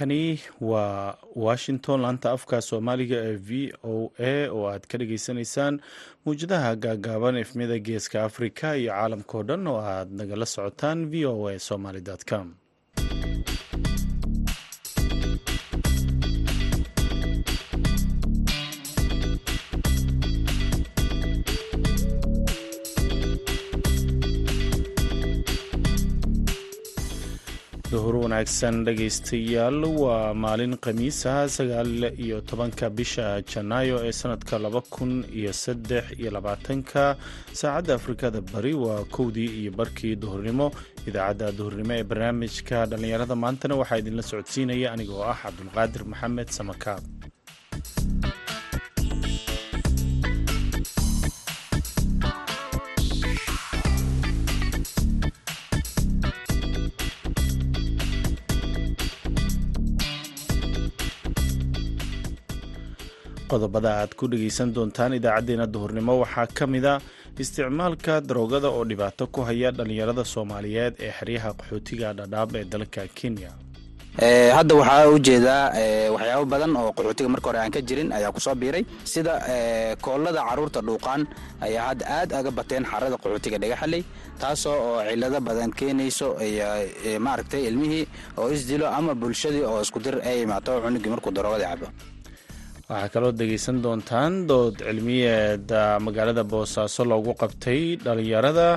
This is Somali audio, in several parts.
halkani waa washington laanta afka soomaaliga ee v o a oo aad ka dhageysanaysaan muwjadaha gaagaaban efmiyada geeska afrika iyo caalamkao dhan oo aad nagala socotaan v o a somaly com duhur wanaagsan dhegaystayaal waa maalin khamiisa sagaal iyo tobanka bisha janaayo ee sanadka laba kun iyo saddex iyo labaatanka. Saacadda afrikada bari waa kowdii iyo barkii duhurnimo. Idaacadda duhurnimo ee barnaamijka dhallinyarada maantana waxaa idinla socodsiinaya anigoo ah cabdulqaadir maxamed samakaab qodobada aad ku dhegaysan doontaan idaacadeena duhurnimo. Waxaa ka mid a isticmaalka daroogada oo dhibaato ku haya dhallinyarada soomaaliyeed ee xeryaha qaxootiga dhadhaab ee dalka kenya. Hadda waxaa u jeedaa waxyaabo badan oo qaxootiga marka hore aan ka jirin ayaa ku soo biiray. Sida koollada carruurta dhuuqaan ayaa hadda aad aga bateen xarada qaxootiga dhagaxaley taasoo oo cilado badan keenayso maaragtay ilmihii oo isdilo ama bulshadii oo iskudir ay imaato cunugii markuu daroogada cabo waxaa kaloo dhegaysan doontaan dood cilmiyeeda magaalada boosaaso loogu qabtay dhalinyarada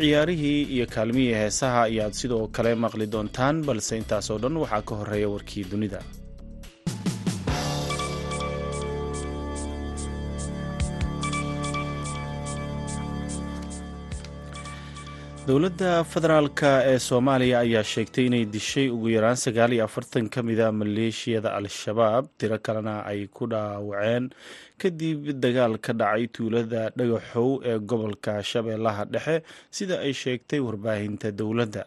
ciyaarihii iyo kaalmihii heesaha ayaad sidoo kale maqli doontaan balse intaasoo dhan waxaa ka horreeya warkii dunida dowladda federaalk ee soomaaliya ayaa sheegtay inay dishay ugu yaraan sagaal iyo afartan ka mida maleeshiyada al-shabaab. Tiro kalena ay ku dhaawaceen kadib dagaal ka dhacay tuulada dhagaxow ee gobolka shabeellaha dhexe sida ay sheegtay warbaahinta dowladda.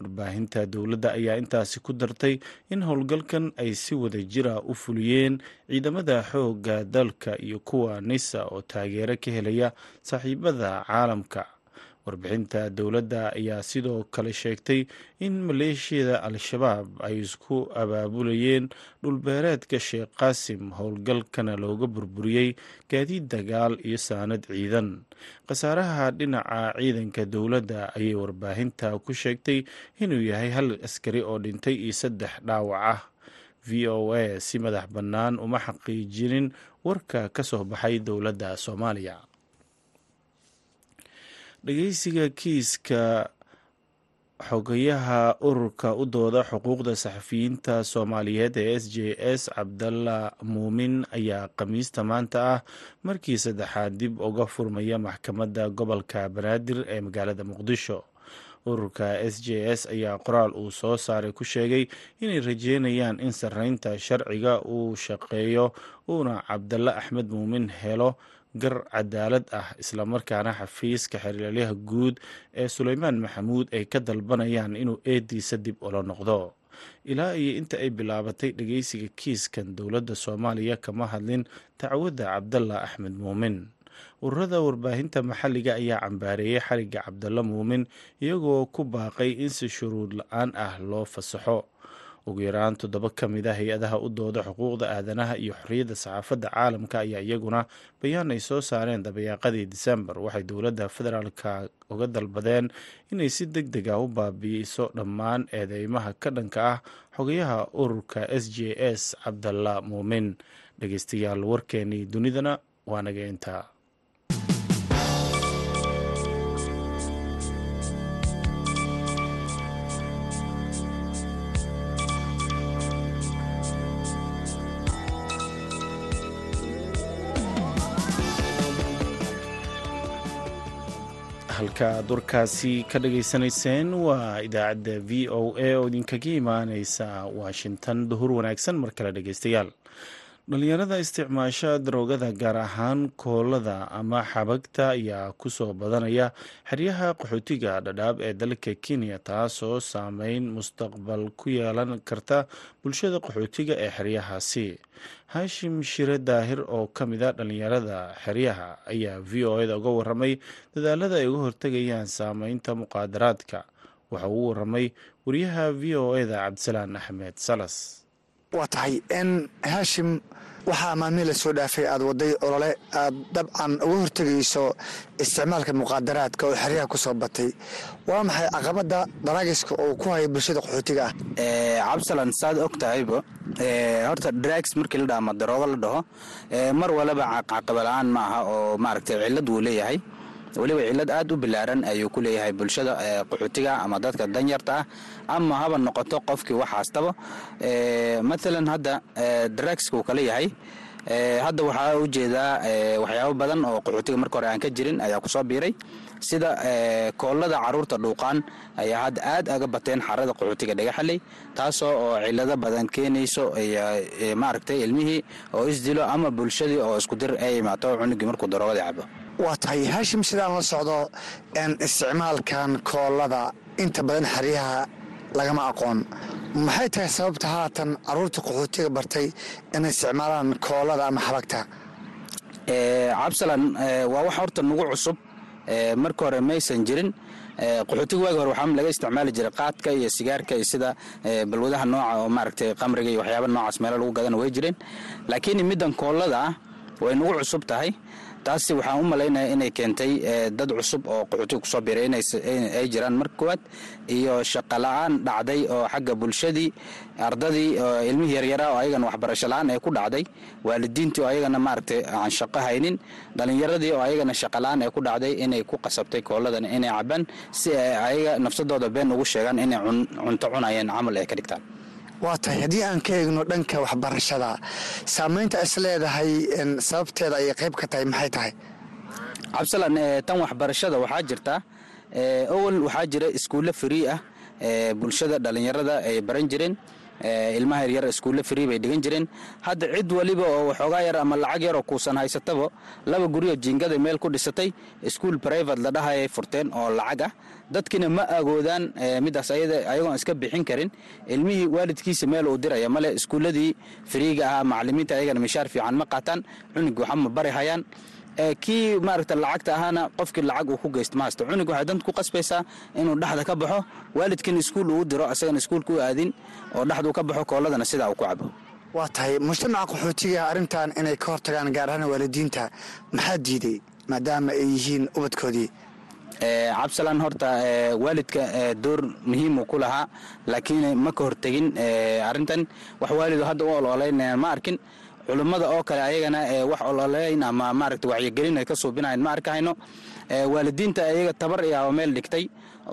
Warbaahinta dowladda ayaa intaasi ku dartay in howlgalkan ay si wada jira u fuliyeen ciidamada xoogga dalka iyo kuwa nisa oo taageero ka helaya saaxiibada caalamka warbixinta dowladda ayaa sidoo kale sheegtay in maleeshiyada al-shabaab ay isku abaabulayeen dhulbeereedka sheekh qaasim howlgalkana looga burburiyey gaadiid dagaal iyo saanad ciidan. Khasaaraha dhinaca ciidanka dowladda ayay warbaahinta ku sheegtay inuu yahay hal askari oo dhintay iyo saddex dhaawac ah. V o a si madax bannaan uma xaqiijinin warka ka soo baxay dowladda soomaaliya dhegeysiga kiiska xogayaha ururka u dooda xuquuqda saxafiyiinta soomaaliyeed ee s j s cabdalla muumin ayaa khamiista maanta ah markii saddexaad dib uga furmaya maxkamadda gobolka banaadir ee magaalada muqdisho. Ururka s j s ayaa qoraal uu soo saaray ku sheegay inay rajeynayaan in sarreynta sharciga uu shaqeeyo uuna cabdalle axmed muumin helo gar cadaalad ah islamarkaana xafiiska xiriiryaha guud ee suleymaan maxamuud ay ka dalbanayaan inuu eediisa dib ula noqdo. Ilaa iyo inta ay bilaabatay dhegeysiga kiiskan dowladda soomaaliya kama hadlin dacwadda cabdalla axmed muumin. Ururada warbaahinta maxalliga ayaa cambaareeyey xarigga cabdalla muumin iyagoo ku baaqay in si shuruud la'aan ah loo fasaxo ugu yaraan toddoba ka mid a hay'adaha u dooda xuquuqda aadanaha iyo xorriyadda saxaafadda caalamka ayaa iyaguna bayaan ay soo saareen dabayaaqadii disembar waxay dowladda federaalka uga dalbadeen inay si deg deg ah u baabi'iso dhammaan eedeymaha ka dhanka ah xogayaha ururka s j s cabdalla muumin dhegeystayaal warkeenii dunidana waa naga intaa halka aad warkaasi ka dhageysanayseen waa idaacadda v o a oo idinkaga imaaneysa washington. Duhur wanaagsan mar kale dhegeystayaal dhalinyarada isticmaasha daroogada gaar ahaan koolada ama xabagta ayaa ku soo badanaya xeryaha qaxootiga dhadhaab ee dalka kenya taasoo saameyn mustaqbal ku yeelan karta bulshada qaxootiga ee xeryahaasi. Haashim shire daahir oo ka mid a dhalinyarada xeryaha ayaa v o eda uga waramay dadaalada ay uga hortegayaan saameynta muqaadaraadka. Waxa uu waramay wariyaha v o eda cabdisalaan axmed salas waa tahay n haashim waxaa maalmihii la soo dhaafay aad waday olole aad dabcan uga hortegayso isticmaalka muqaadaraadka oo xeryaha ku soo batay. Waa maxay caqabada daraagiska oo ku haya bulshada qaxootiga ah? Cabsalan saad og tahayba horta drags markii la dhaho ama daroogo la dhaho mar walaba caqabala-aan ma aha oo maaragtay cillad wuu leeyahay weliba cillad aad u bilaaran ayuu ku leeyahay bulshada qaxootiga ama dadka danyarta ah. Ama haba noqoto qofkii wax haastaba. Maalan hadda dragska uu kala yahay. Hadda waxaa u jeedaa badan oo qaxootiga marka hore aan ka jirin ayaa ku soo biiray. Sida koollada carruurta dhuuqaan ayaa hadda aad aga bateen xarada qaxootiga dhagaxaley taasoo oo cillado badan keenayso maaragtay ilmihii oo isdilo ama bulshadii oo iskudir ay imaato cunugii markuu daroogada cabo waa tahay haashim sidaan la socdo isticmaalkan koollada inta badan xeryaha lagama aqoon. Maxay tahay sababta haatan carruurta qaxootiga bartay inay isticmaalaan koollada ama xabagta? Cabsalan waa wax horta nagu cusub. Marka hore maysan jirin. Qaxootiga waagi hore waxaa laga isticmaali jiray qaadka iyo sigaarka iyo sida balwadaha nooca oo maaragtay qamriga iyo waxyaaba noocaas meelo lagu gadana way jireen. Laakiin middan koollada ah way nagu cusub tahay. Taasi waxaan u malaynaya inay keentay dad cusub oo qaxootiga ku soo biiray ay jiraan marka koowaad iyo shaqala-aan dhacday oo xagga bulshadii ardadii ilmihii yaryara oo ayagana waxbarasho la'aan ee ku dhacday waalidiintii oo ayagana maaragtay aan shaqo haynin dhalinyaradii oo ayagana shaqala-aan ee ku dhacday inay ku qasabtay kooladan inay cabaan si ay ayaga nafsadooda been ugu sheegaan inay cunto cunayeen camal ay ka dhigtaan waa tahay haddii aan ka eegno dhanka waxbarashada saamaynta is leedahay sababteeda ayay qayb ka tahay maxay tahay? Cabsalan tan waxbarashada waxaa jirta owal waxaa jira iskuulle free ah bulshada dhallinyarada ay baran jireen ilmaha yaryar iskuulle free bay dhigan jireen. Hadda cid waliba oo waxoogaa yar ama lacag yaroo kuusan haysataba laba guryo jiingada meel ku dhisatay iskuul brivate la dhahayay furteen oo lacag ah. Dadkina ma agoodaan midaas ayagoon iska bixin karin. Ilmihii waalidkiisa meel uu diraya male iskuulladii fariiga ah macalimiinta ayagana mishaar fiican ma qaataan cunug waxa ma bari hayaan kii maaragta lacagta ahaana qofkii lacag uu ku geysta ma haysto cunug waxay danta ku qasbaysaa inuu dhexda ka baxo waalidkiina iskuul uu diro asagana iskuulka u aadin oo dhexduu ka baxo kooladana sidaa uu ku cabo. Waa tahay mujtamaca qaxootiga arrintan inay ka hortagaan gaar ahaan waalidiinta. Maxaa diiday maadaama ay yihiin ubadkoodii? Cabsalan horta waalidka door muhiimuu ku lahaa laakiin ma ka hortegin arrintan. Wax waalido hadda u ololaynayaan ma arkin culummada oo kale ayagana wax ololeyn ama maaragta wacyigelin ay ka suubinayan ma arkahayno waalidiinta ayaga tabar iyaaba meel dhigtay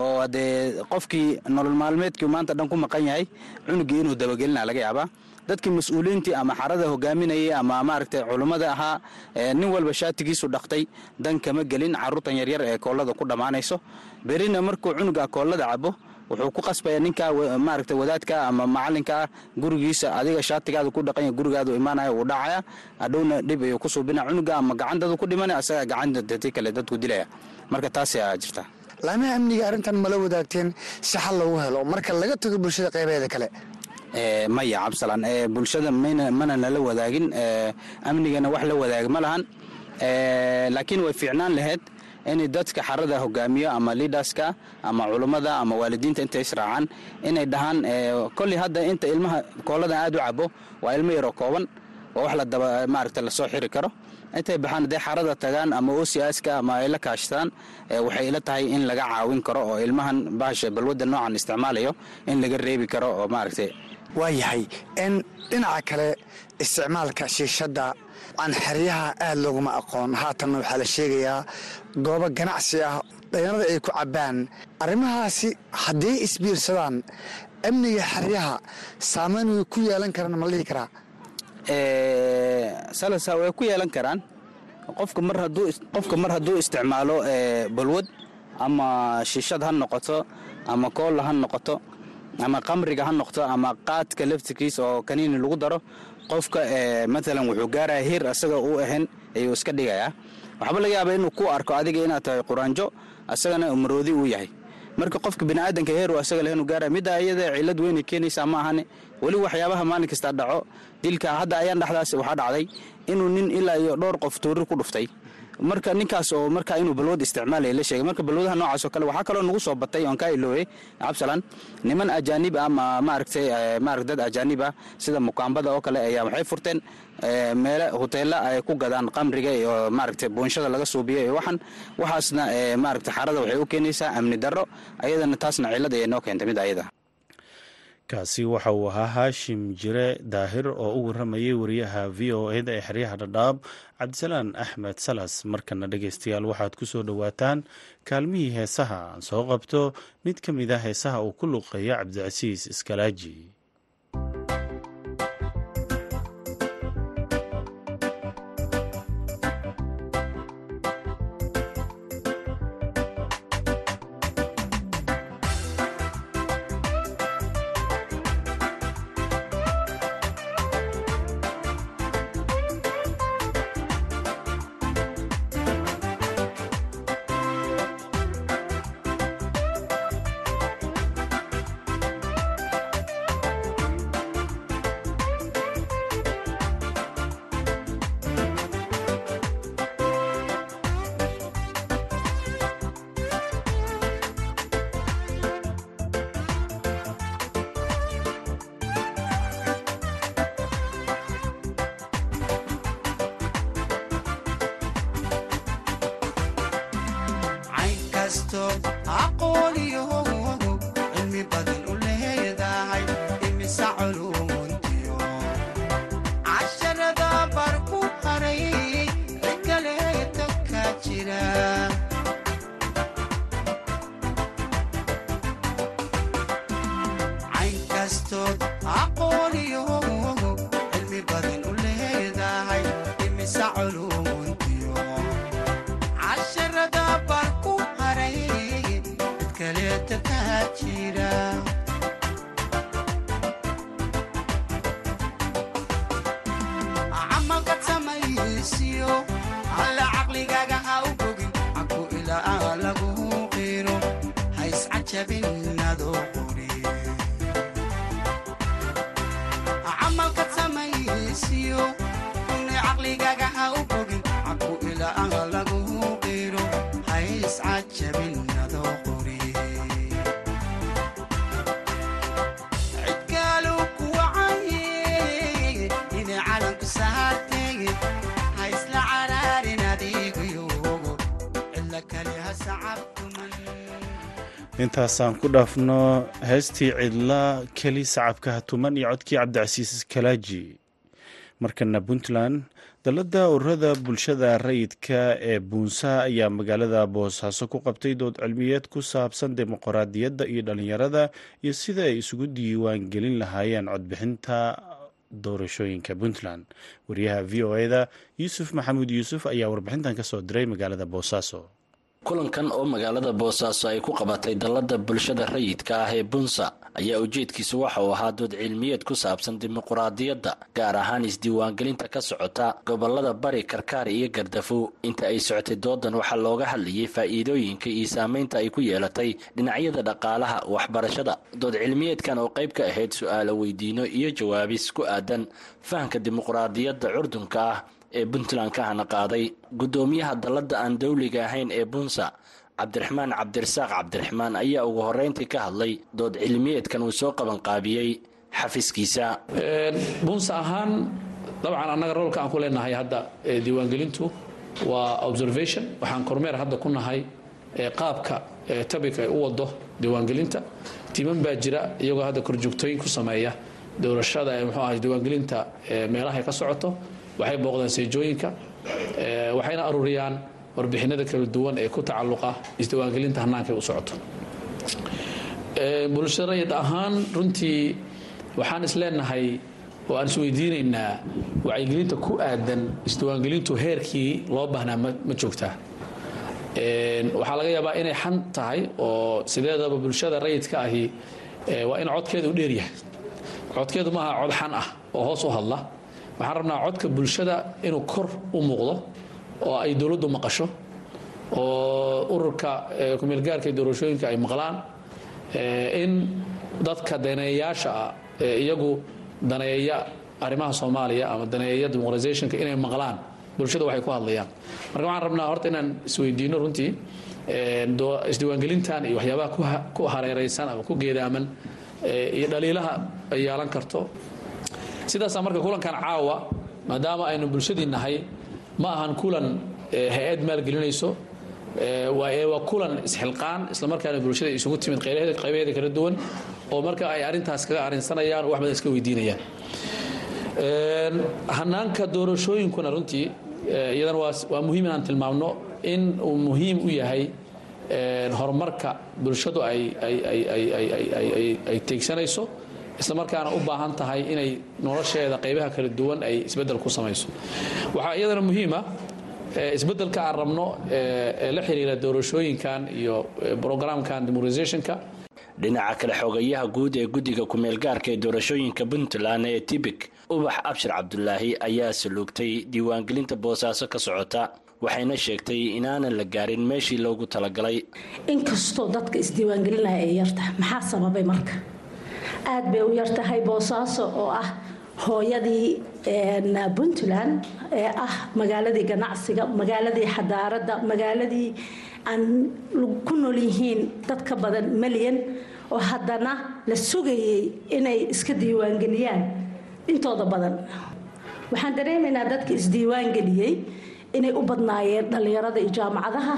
oo haddee qofkii nolol maalmeedkii maanta dhan ku maqan yahay cunugii inuu dabagelina laga yaabaa. Dadkii mas'uuliyiintii ama xarada hogaaminayay ama maaragtay culummada ahaa nin walba shaatigiisu dhaqtay dan kama gelin caruurtan yaryar ee koollada ku dhammaanayso. Berina markuu cunuga koollada cabo wuxuu ku qasbaya ninkaa maaragta wadaadka ama macalinka ah gurigiisa adiga shaatigaada ku dhaqanya gurigaadu imaanaya wuu dhacaya. Hadhowna dhib ayuu ku suubina cunuga ama gacantadu ku dhimana asagaa gacanta dadii kale dadku dilaya. Marka taasi aa jirta. Laamaha amniga arrintan mala wadaagteen si xal loogu helo? Marka laga tago bulshada qaybaheeda kale. Maya cabsalan bulshada mana nala wadaagin. Amnigana wax la wadaaga ma lahan. Laakiin way fiicnaan lahayd in dadka xarada hogaamiyo ama liidaska ama culummada ama waalidiinta intay israacaan inay dhahaan kolley hadda inta ilmaha kooladan aad u cabo waa ilmo yaroo kooban oo wax ladaba maaragta la soo xiri karo. Intay baxaan hadday xarada tagaan ama osiaska ama ay la kaashtaan waxay ila tahay in laga caawin karo oo ilmahan bahasha balwadda noocan isticmaalayo in laga reebi karo oo maaragtay waayahay dhinaca kale isticmaalka shiishadda aan xeryaha aad looguma aqoon. Haatanna waxaa la sheegayaa goobo ganacsi ah dhalinyarada ay ku cabbaan. Arrimahaasi hadday isbiirsadaan amniga xeryaha saamayn way ku yeelan karaan ma dhihi karaa? Salasa way ku yeelan karaan. Qofka mar hadduu qofka mar hadduu isticmaalo balwad ama shiishad ha noqoto ama koolla ha noqoto ama qamriga ha noqto ama qaadka laftirkiisa oo kaniini lagu daro qofka maalan wuxuu gaaraya hir asaga u ahayn ayuu iska dhigayaa. Waxba laga yaaba inuu ku arko adiga inaad tahay quraanjo asagana maroodi uu yahay. Marka qofka biniaadanka heeru asaga lehnu gaaraya midda iyada cilad weynay keenaysaa ma ahane weli waxyaabaha maalin kasta dhaco dilka hadda ayaan dhexdaas waxaa dhacday inuu nin ilaa iyo dhowr qof tuurir ku dhuftay marka ninkaas oo marka inuu balwad isticmaalaya la sheegay. Marka balwadaha noocaas oo kale waxaa kaloo nagu soo batay oon kaa ilooyey cabsalan niman ajaanib ah ma maaragtay maarag dad ajaanib ah sida mukaambada oo kale ayaa waxay furteen meele hoteella ay ku gadaan qamriga iyo maaragtay buunshada laga suubiyo iyo waxan waxaasna maaragtay xarada waxay u keenaysaa amni darro ayadana taasna cillad ayay noo keentay mid ayada kaasi waxa uu ahaa haashim jire daahir oo u waramayay wariyaha v o eda ee xeryaha dhadhaab cabdisalaan axmed salas. Markana dhegeystayaal waxaad ku soo dhowaataan kaalmihii heesaha aan soo qabto. Mid ka mid a heesaha uu ku luqeeya cabdicasiis iskalaaji mentira. Intaasaan ku dhaafno heestii cidla keli sacabka hatuman iyo codkii cabdicasiis kalaaji. Markana puntland dalladda ururada bulshada rayidka ee buunsa ayaa magaalada boosaaso ku qabtay dood cilmiyeed ku saabsan dimuqraadiyadda iyo dhalinyarada iyo sida ay isugu diiwaan gelin lahaayeen codbixinta doorashooyinka puntland. Wariyaha v o eda yuusuf maxamuud yuusuf ayaa warbixintan ka soo diray magaalada boosaaso kulankan oo magaalada boosaaso ay ku qabatay dalladda bulshada rayidka ah ee bunsa ayaa ujeedkiisu waxa uu ahaa dood cilmiyeed ku saabsan dimuquraadiyadda gaar ahaan isdiiwaangelinta ka socota gobollada bari karkaari iyo gardafow inta ay socotay doodan waxaa looga hadlayay faa'iidooyinka iyo saameynta ay ku yeelatay dhinacyada dhaqaalaha waxbarashada dood cilmiyeedkan oo qayb ka ahayd su'aalo weydiino iyo jawaabis ku aadan fahamka dimuquraadiyadda curdunka ah ee puntland ka hana qaaday. Guddoomiyaha dalladda aan dawliga ahayn ee bunsa cabdiraxmaan cabdirasaaq cabdiraxmaan ayaa ugu horreyntii ka hadlay dood cilmiyeedkan uu soo qabanqaabiyey xafiskiisa bunsa ahaan dabcan annaga roolka aan ku leenahay hadda diiwaangelintu waa observation. Waxaan kormeer hadda ku nahay qaabka tabik ay u wado diiwaangelinta. Timan baa jira iyagoo hadda korjoogtooyin ku sameeya doorashada ee muxuu ahay diiwaangelinta meelahay ka socoto waxay booqdaan seejooyinka waxayna aruuriyaan warbixinada kala duwan ee ku tacalluqa isdiiwaangelinta hannaankay u socoto. Bulshada rayid ahaan runtii waxaan is oo aan isweydiinaynaa wacyigelinta ku aadan isdiiwaangelintu heerkii loo baahnaa ma joogtaa. Waxaa laga yaabaa inay xan tahay oo sideedaba bulshada rayidka ahi waa in codkeeda u dheeryahay codkeedu maaha cod xan ah oo hoos u hadla waxaan rabnaa codka bulshada inuu kor u muuqdo oo ay dowladdu maqasho oo ururka kumeelgaarka iyo doorashooyinka ay maqlaan in dadka daneeyaasha ah ee iyagu daneeya arrimaha soomaaliya ama daneeya dimuqraisationka inay maqlaan bulshada waxay ku hadlayaan. Marka waxaan rabnaa horta inaan isweydiino runtii isdiiwaangelintan iyo waxyaabaha ku hareeraysan ama ku geedaaman iyo dhaliilaha ay yeelan karto sidaasaa marka kulankan caawa maadaama aynu bulshadii nahay ma ahan kulan hay'ad maalgelinayso waa kulan isxilqaan islamarkaana bulshada isugu timid qaybaheeda kala duwan oo marka ay arintaas kaga arinsanayaan oo wax badan iska weydiinayaan hanaanka doorashooyinkuna runtii iyadana waa muhiim inaan tilmaamno in uu muhiim u yahay horumarka bulshadu ay teegsanayso islamarkaana u baahan tahay inay nolosheeda qaybaha kala duwan ay isbeddel ku samayso. Waxaa iyadana muhiima isbeddelka aan rabno ee la xiriira doorashooyinkan iyo brograamkan demoralizationka. Dhinaca kale xogayaha guud ee guddiga ku-meelgaarka ee doorashooyinka puntland ee tibik ubax abshir cabdulaahi ayaa saluugtay diiwaangelinta boosaaso ka socota waxayna sheegtay inaanan la gaarin meeshii loogu talagalay. Inkastoo dadka isdiiwaangelinaya ay yartahay maxaa sababay marka aad bay u yartahay boosaaso oo ah hooyadii puntland ee ah magaaladii ganacsiga magaaladii xadaaradda magaaladii aan ku nool yihiin dad ka badan malyan oo haddana la sugayay inay iska diiwaangeliyaan intooda badan. Waxaan dareemaynaa dadka isdiiwaangeliyey inay u badnaayeen dhallinyarada iyo jaamacadaha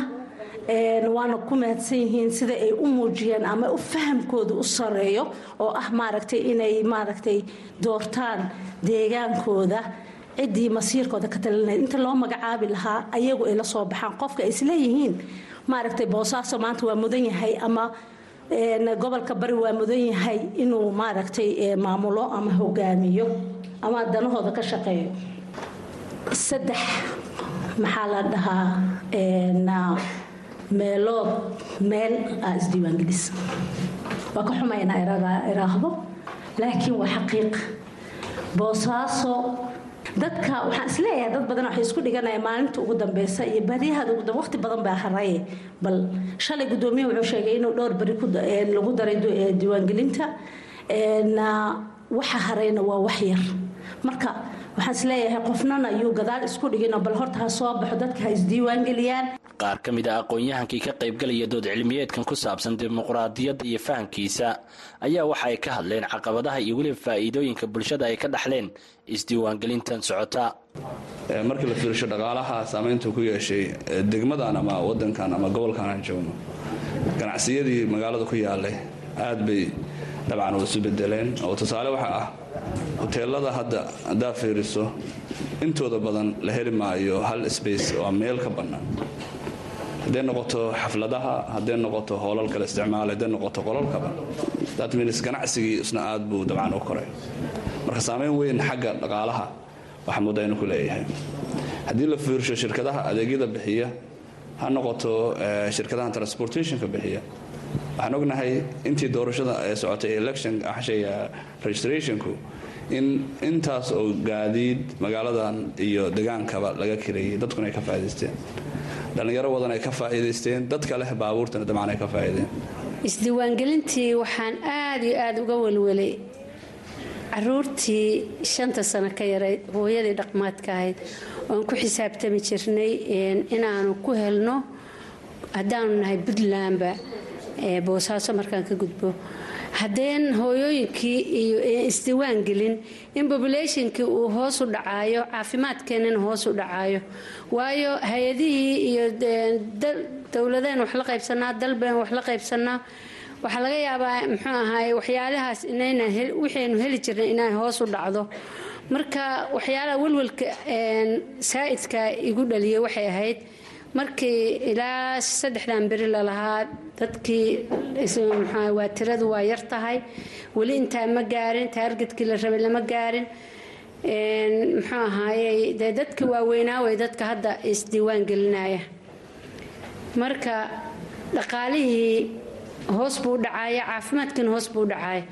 waana ku mahadsan yihiin sida ay u muujiyeen ama u fahamkooda u sareeyo oo ah maaragtay inay maaragtay doortaan deegaankooda ciddii masiirkooda ka talinaya inta loo magacaabi lahaa ayagu ay la soo baxaan. Qofka ay isleeyihiin maaragtay boosaaso maanta waa mudan yahay ama gobolka bari waa mudan yahay inuu maaragtay maamulo ama hogaamiyo ama danahooda ka shaqeeyo. Saddex maxaa la dhahaa meelood meel aa isdiiwaangelis waa ka xumaynaa iraahdo. Laakiin waa xaqiiq. Boosaaso dadka waxaan is leeyahay dad badan waxay isku dhiganaya maalinta ugu dambeysa iyo dambe waqti badan baa haraye bal shalay guddoomiyaha wuxuu sheegay inuu dhowr beri lagu daray diiwaangelinta. Waxa harayna waa wax yar. Marka waxaan is leeyahay qofnana yuu gadaal isku dhigino bal horta ha soo baxo dadka ha isdiiwaangeliyaan qaar ka mid a aqoon-yahankii ka qaybgalaya dood cilmiyeedkan ku saabsan dimuqraadiyadda iyo fahamkiisa ayaa waxa ay ka hadleen caqabadaha iyo weliba faa'iidooyinka bulshada ay ka dhaxleen isdiiwaangelintan socota. Markii la fiirsho dhaqaalaha saamaynta ku yeeshay degmadan ama wadankan ama gobolkan aan joogno ganacsiyadii magaalada ku yaalay aad bay dabcan isu bedeleen oo tusaale waxa ah hoteelada hadda haddaa fiiriso intooda badan la heli maayo hal sbace oo meel ka bannaan hadday noqoto xafladaha hadday noqoto hoolal kale isticmaal hadday noqoto qolalkaba datmins ganacsigii isna aad buu dabcan u koray. Marka saamayn weyn xagga dhaqaalaha waxa mudda inuu ku leeyahay. Haddii la fiirsho shirkadaha adeegyada bixiya ha noqoto shirkadaha transportationka bixiya waxaan ognahay intii doorashada ee socotay election registrationku in intaas oo gaadiid magaaladan iyo degaankaba laga kireeyey dadkuna ay ka faa'idaysteen dhallinyaro wadan ay ka faa'iidaysteen dadka leh baabuurtana dabcan ay ka faa'iideen. Isdiiwaangelintii waxaan aad iyo aada uga welwelay. Caruurtii shanta sano ka yaray hooyadii dhaqmaadka ahayd oan ku xisaabtami jirnay inaanu ku helno haddaanu nahay puntlandba boosaaso markaan ka gudbo haddeen hooyooyinkii iyo isdiiwaan gelin. In bobulationkii uu hoos u dhacaayo caafimaadkeenana hoos u dhacaayo. Waayo hay'adihii iyo dowladeen wax la qaybsanaa dalbeen wax la qaybsanaa. Waxaa laga yaabaa muxuu ahaay waxyaalahaas inaynan waxaynu heli jirnay inay hoos u dhacdo. Marka waxyaalaha welwelka saa'idka igu dhaliyay waxay ahayd markii ilaa saddexdan beri lalahaa dadkii waa tiradu waa yar tahay. Weli intaa ma gaarin taargetkii la rabay lama gaarin. Muxuu ahaayey dee dadka waaweynaa way dadka hadda isdiiwaan gelinaya. Marka dhaqaalihii hoos buu dhacaya caafimaadkiina hoos buu dhacaya.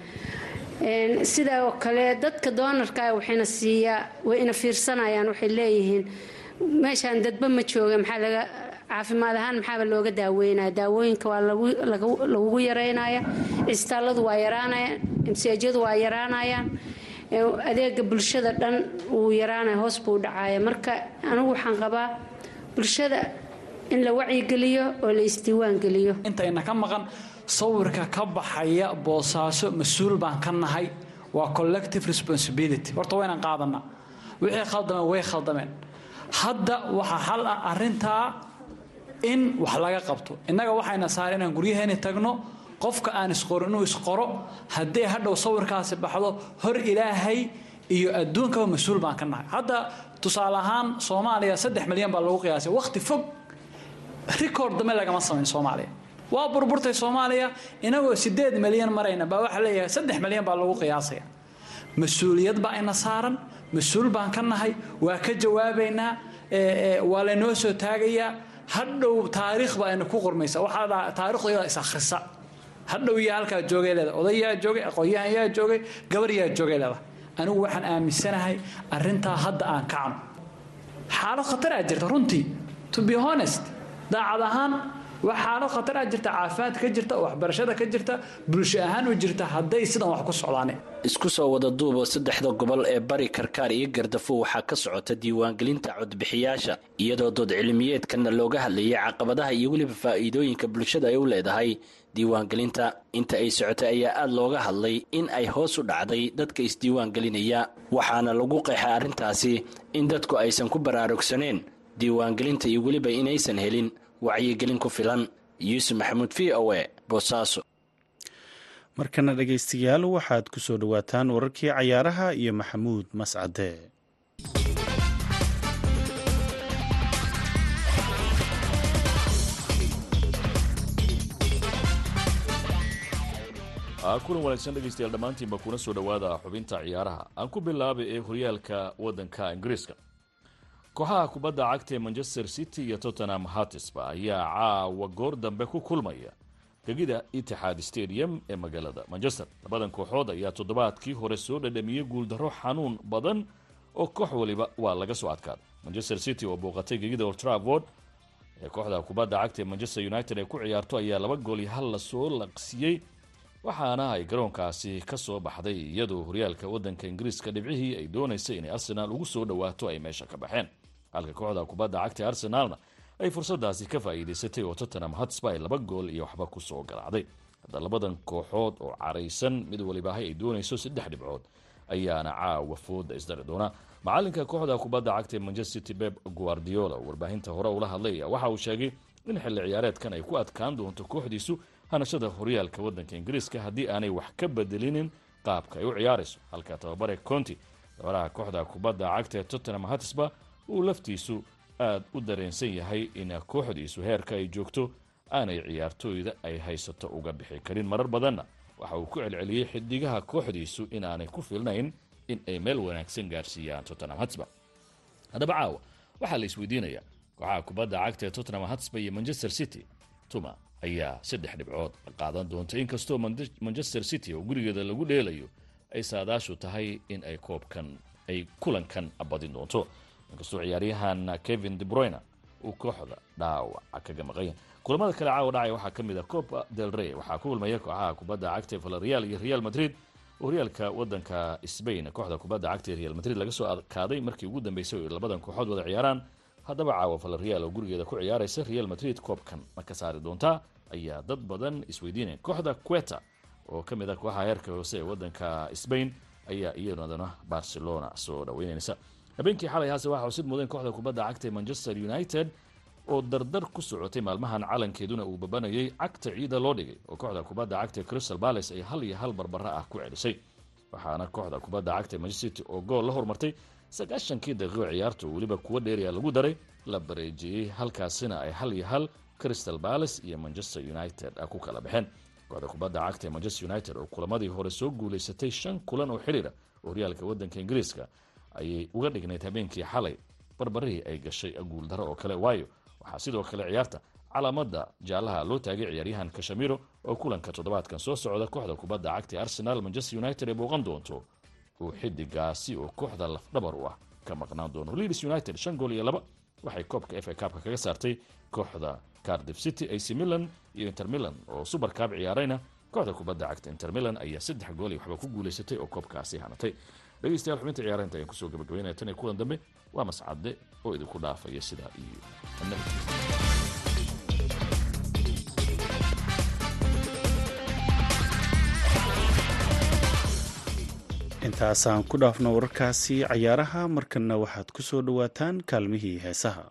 Sidoo kale dadka doonarka waxayna siiyaa way fiirsanayaan waxay leeyihiin meeshaan dadba ma jooga maxaa laga caafimaad ahaan maxaaba looga daaweynaya daawooyinka waa lagugu yareynaya cisitaalladu waa yaraanayaan imseejyadu waa yaraanayaan adeega bulshada dhan uu yaraanaya hoos buu dhacaya marka anigu waxaan qabaa bulshada in la wacyigeliyo oo la isdiiwaan geliyo. Intayna ka maqan sawirka ka baxaya boosaaso mas'uul baan ka nahay waa collective responsibility. Horta waynaan qaadanaa. Wixii khaldameen way khaldameen hadda waxaa xal ah arintaa in wax laga qabto. Innaga waxayna saare inaan guryaheeni tagno qofka aan isqoro inuu isqoro haddii hadhow sawirkaasi baxdo hor ilaahay iyo adduunkaba mas'uul baan ka nahay. Hadda tusaale ahaan soomaaliya saddex milyan baa lagu qiyaasay. Waqti fog rikoord dambe lagama samayn soomaaliya. Waa burburtay soomaaliya inagoo sideed milyan marayna baa waxaa leeyahay saddex milyan baa lagu qiyaasaya. Mas'uuliyad baa ina saaran mas'uul baan ka nahay waa ka jawaabaynaa waa laynoo soo taagayaa. Hadhow taariikh baa ina ku qormaysa waxaa taarikhdu iyada is akhrisa. Hadhow yaa halkaa joogay leeda oday yaa joogay aqoon-yahan yaa joogay gabar yaa joogay leeda anigu waxaan aaminsanahay arintaa hadda aan kacno xaalad khataraa jirta runtii. To be honest daacad ahaan waa xaalad khataraa jirta caafimaad ka jirta waxbarashada ka jirta bulsho ahaan u jirta hadday sidan wax ku socdaane. Isku soo wada duubo saddexda gobol ee bari karkaar iyo gardafo waxaa ka socota diiwaangelinta codbixiyaasha iyadoo dood cilmiyeedkanna looga hadlayay caqabadaha iyo weliba faa'iidooyinka bulshada ay u leedahay. Diiwaangelinta inta ay socotay ayaa aada looga hadlay in ay hoos u dhacday dadka isdiiwaangelinaya waxaana lagu qeexay arrintaasi in dadku aysan ku baraarugsaneen diiwaangelinta iyo weliba inaysan helin wacyigelin ku filan yuusuf maxamuud v o e boosaaso markana dhegaystayaal waxaad ku soo dhowaataan wararkii cayaaraha iyo maxamuud mascade. Kulan wanaagsan dhegaystayaal dhammaantiinba kuna soo dhowaada xubinta ciyaaraha aan ku bilaabay ee horyaalka waddanka ingiriiska kooxaha kubadda cagta ee manchester city iyo tottenham hatisba ayaa caawa goor dambe ku kulmaya. Gegida itixaad stadium ee magaalada manchester. Labadan kooxood ayaa toddobaadkii hore soo dhadhamiyey guuldarro xanuun badan oo koox waliba waa laga soo adkaaday manchester city oo booqatay gegida oltravord ee kooxda kubadda cagta ee manchester united ay ku ciyaarto ayaa laba gool iyo hal la soo laqsiyey waxaana ay garoonkaasi ka soo baxday iyadoo horyaalka waddanka ingiriiska dhibcihii ay doonaysay inay arsenaal ugu soo dhowaato ay meesha ka baxeen halka kooxda kubadda cagta arsenaalna ay fursadaasi ka faa'iidaysatay oo tottenham hatsba ay laba gool iyo waxba ku soo garaacday hadda labadan kooxood oo caraysan mid walibaahay ay doonayso saddex dhibcood ayaana caawa fooda isdari doonaa. Macalinka kooxda kubadda cagta ee manchester city beb guardiola oo warbaahinta hore ula hadlay waxa uu sheegay in xilli ciyaareedkan ay ku adkaan doonto kooxdiisu hanashada horyaalka waddanka ingiriiska haddii aanay wax ka bedelinin qaabka ay u ciyaarayso. Halka tababare conti dabaraha kooxda kubadda cagta ee tottenham hatsba uu laftiisu aada u dareensan yahay in kooxdiisu heerka ay joogto aanay ciyaartooyda ay haysato uga bixi karin. Marar badanna waxa uu ku celceliyey xidigaha kooxdiisu inaanay ku filnayn in ay meel wanaagsan gaarsiiyaan tottenham hatsba haddaba caawa waxaa la isweydiinayaa kooxaha kubadda cagta ee tottenham hatsba iyo manchester city. Tuma ayaa saddex dhibcood qaadan doonta inkastoo manchester city oo gurigeeda lagu dheelayo ay saadaashu tahay in ay koobkan ay kulankan badin doonto inkastoo ciyaaryahan kevin debroyne uu kooxda dhaawaca kaga maqanya kulamada kale caawa dhacay waxaa ka mid ah copa del rey waxaa ku kulmaya kooxaha kubadda cagta ee valerial iyo real madrid. Oo horyaalka waddanka sbain kooxda kubadda cagta ee real madrid laga soo adkaaday markii ugu dambeysay oo labadan kooxood wada ciyaaraan. Haddaba caawa valerial oo gurigeeda ku ciyaaraysa real madrid koobkan ma ka saari doontaa ayaa dad badan isweydiinaya kooxda queta oo ka mid ah kooxaha heerka hoose ee waddanka sbain ayaa iyadana barcelona soo dhaweynaysa habeenkii xalay haase waxaa xusid mudan kooxda kubadda cagta ee manchester united oo dardar ku socotay maalmahan calankeeduna uu babanayay cagta ciida loo dhigay oo kooxda kubadda cagta ee crystal palace ay hal iyo hal barbara ah ku celisay. Waxaana kooxda kubadda cagta ee manchester city oo gool la hormartay sagaashankii daqiiqo ciyaarta oo weliba kuwa dheeriya lagu daray la bareejiyey halkaasina ay hal iyo hal crystal palace iyo manchester united ku kala baxeen. Kooxda kubadda cagta ee manchester united oo kulamadii hore soo guulaysatay shan kulan oo xidhiira oo horyaalka waddanka ingiriiska ayay uga dhignayd habeenkii xalay. Barbarihii ay gashay guuldaro oo kale. Waayo waxaa sidoo kale ciyaarta calaamada jaalaha loo taagay ciyaaryahan kashamiro oo kulanka toddobaadkan soo socda kooxda kubadda cagta arsenal manchester united ay booqan doonto uu xidigaasi oo kooxda lafdhabar u ah. Ka maqnaan doono leeds united shan gool iyo laba. Waxay koobka f a kaabka kaga saartay kooxda cardiff city ac milan iyo inter milan oo super kaab ciyaarayna. Kooxda kubadda cagta inter milan ayaa saddex gool iyo waxba ku guulaysatay oo koobkaasi hanatay dhegeystayaal xubinta ciyaaraynta ayaan ku soo gabagabaynaya tan iyo kulan dambe waa mascade oo idinku dhaafaya sidaa iyo intaasaan ku dhaafno wararkaasi cayaaraha markanna waxaad ku soo dhowaataan kaalmihii heesaha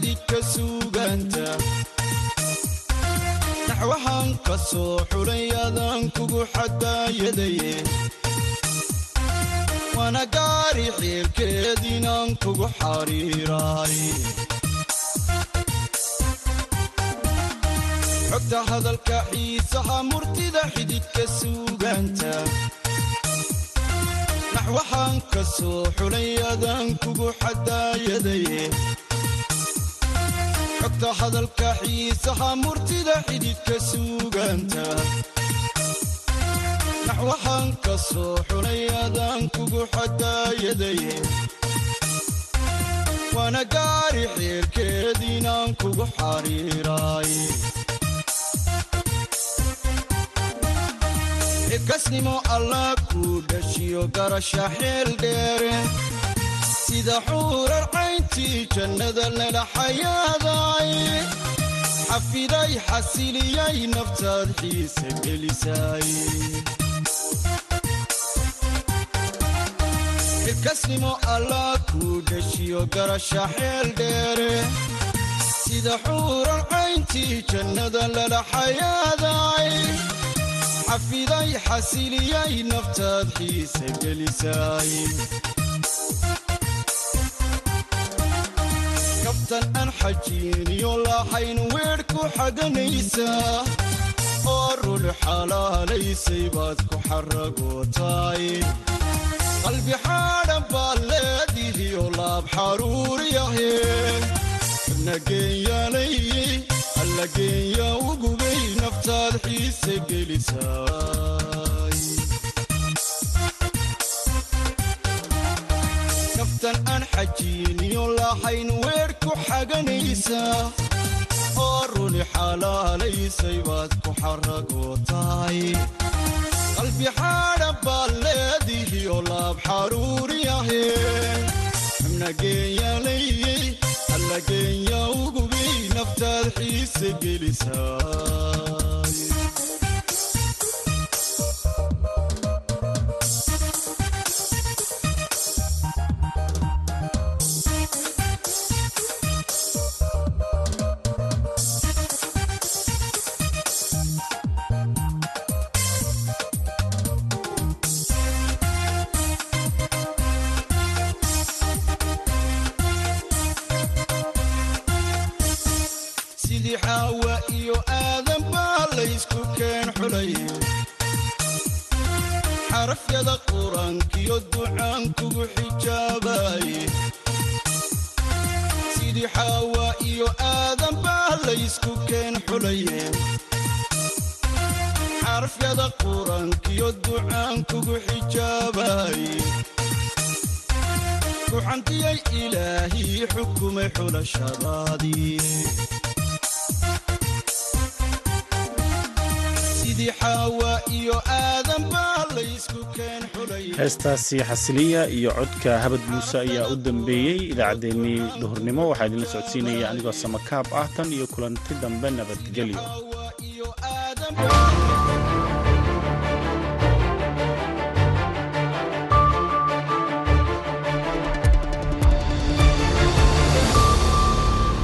murtida xididka suugaanta naxwahaan ka soo xulay adaan kugu xadaayadaye waana gaari xiilkeed inaan kugu xariiraay xogta hadalka xiisaha murtida xididka suugaanta naxwahaan ka soo xulay adaan kugu xadaayadaye xogta hadalka xiisaha murtida xididka suugaanta naxwahaan ka soo xulay adaan kugu xadaayadaye waana gaari xiilkeed inaan kugu xariiraay xilkasnimo allah kuu dhashiyo garasha xeel dheere. Sida xuurar cayntii jannada lala xayaaday xafiday xasiliyay naftaad xiise gelisay. Xilkasnimo allah kuu dhashiyo garasha xeel dheere. Sida xuurar cayntii jannada lala xayaaday xafiday xasiliyay naftaad xiise gelisay kabtan aan xajiiniyo lahayn weedh ku xaganaysaa oo rul xalaalaysay baad ku xaragootaay qalbi xaadhan baad leedihiyo laab xaruuriyahe nageenyaalay alla geenya ugubay naftaad xiise gelisaay naftan aan xajiiniyo lahayn weedh ku xaganaysaa oo runi xalaalaysay baad ku xaragootaay qalbi xaadhan baad leedihiyo laab xaruuriyahe nageenyaalayey alla geenya ugubay naftaad xiise gelisaay xarafyada qur'aankiyo ducaan kugu xijaabaye sidii xaawa iyo aadan baa laysku keen xulaye xarafyada qur'aankiyo ducaan kugu xijaabaye kuxantiyay ilaahii xukumay xulashadaadii heestaasi xasiliya iyo codka habad muuse ayaa u dambeeyey idaacaddeenii duhurnimo. Waxaa idinla socodsiinaya anigoo samakaab ah tan iyo kulanti dambe nabadgelyo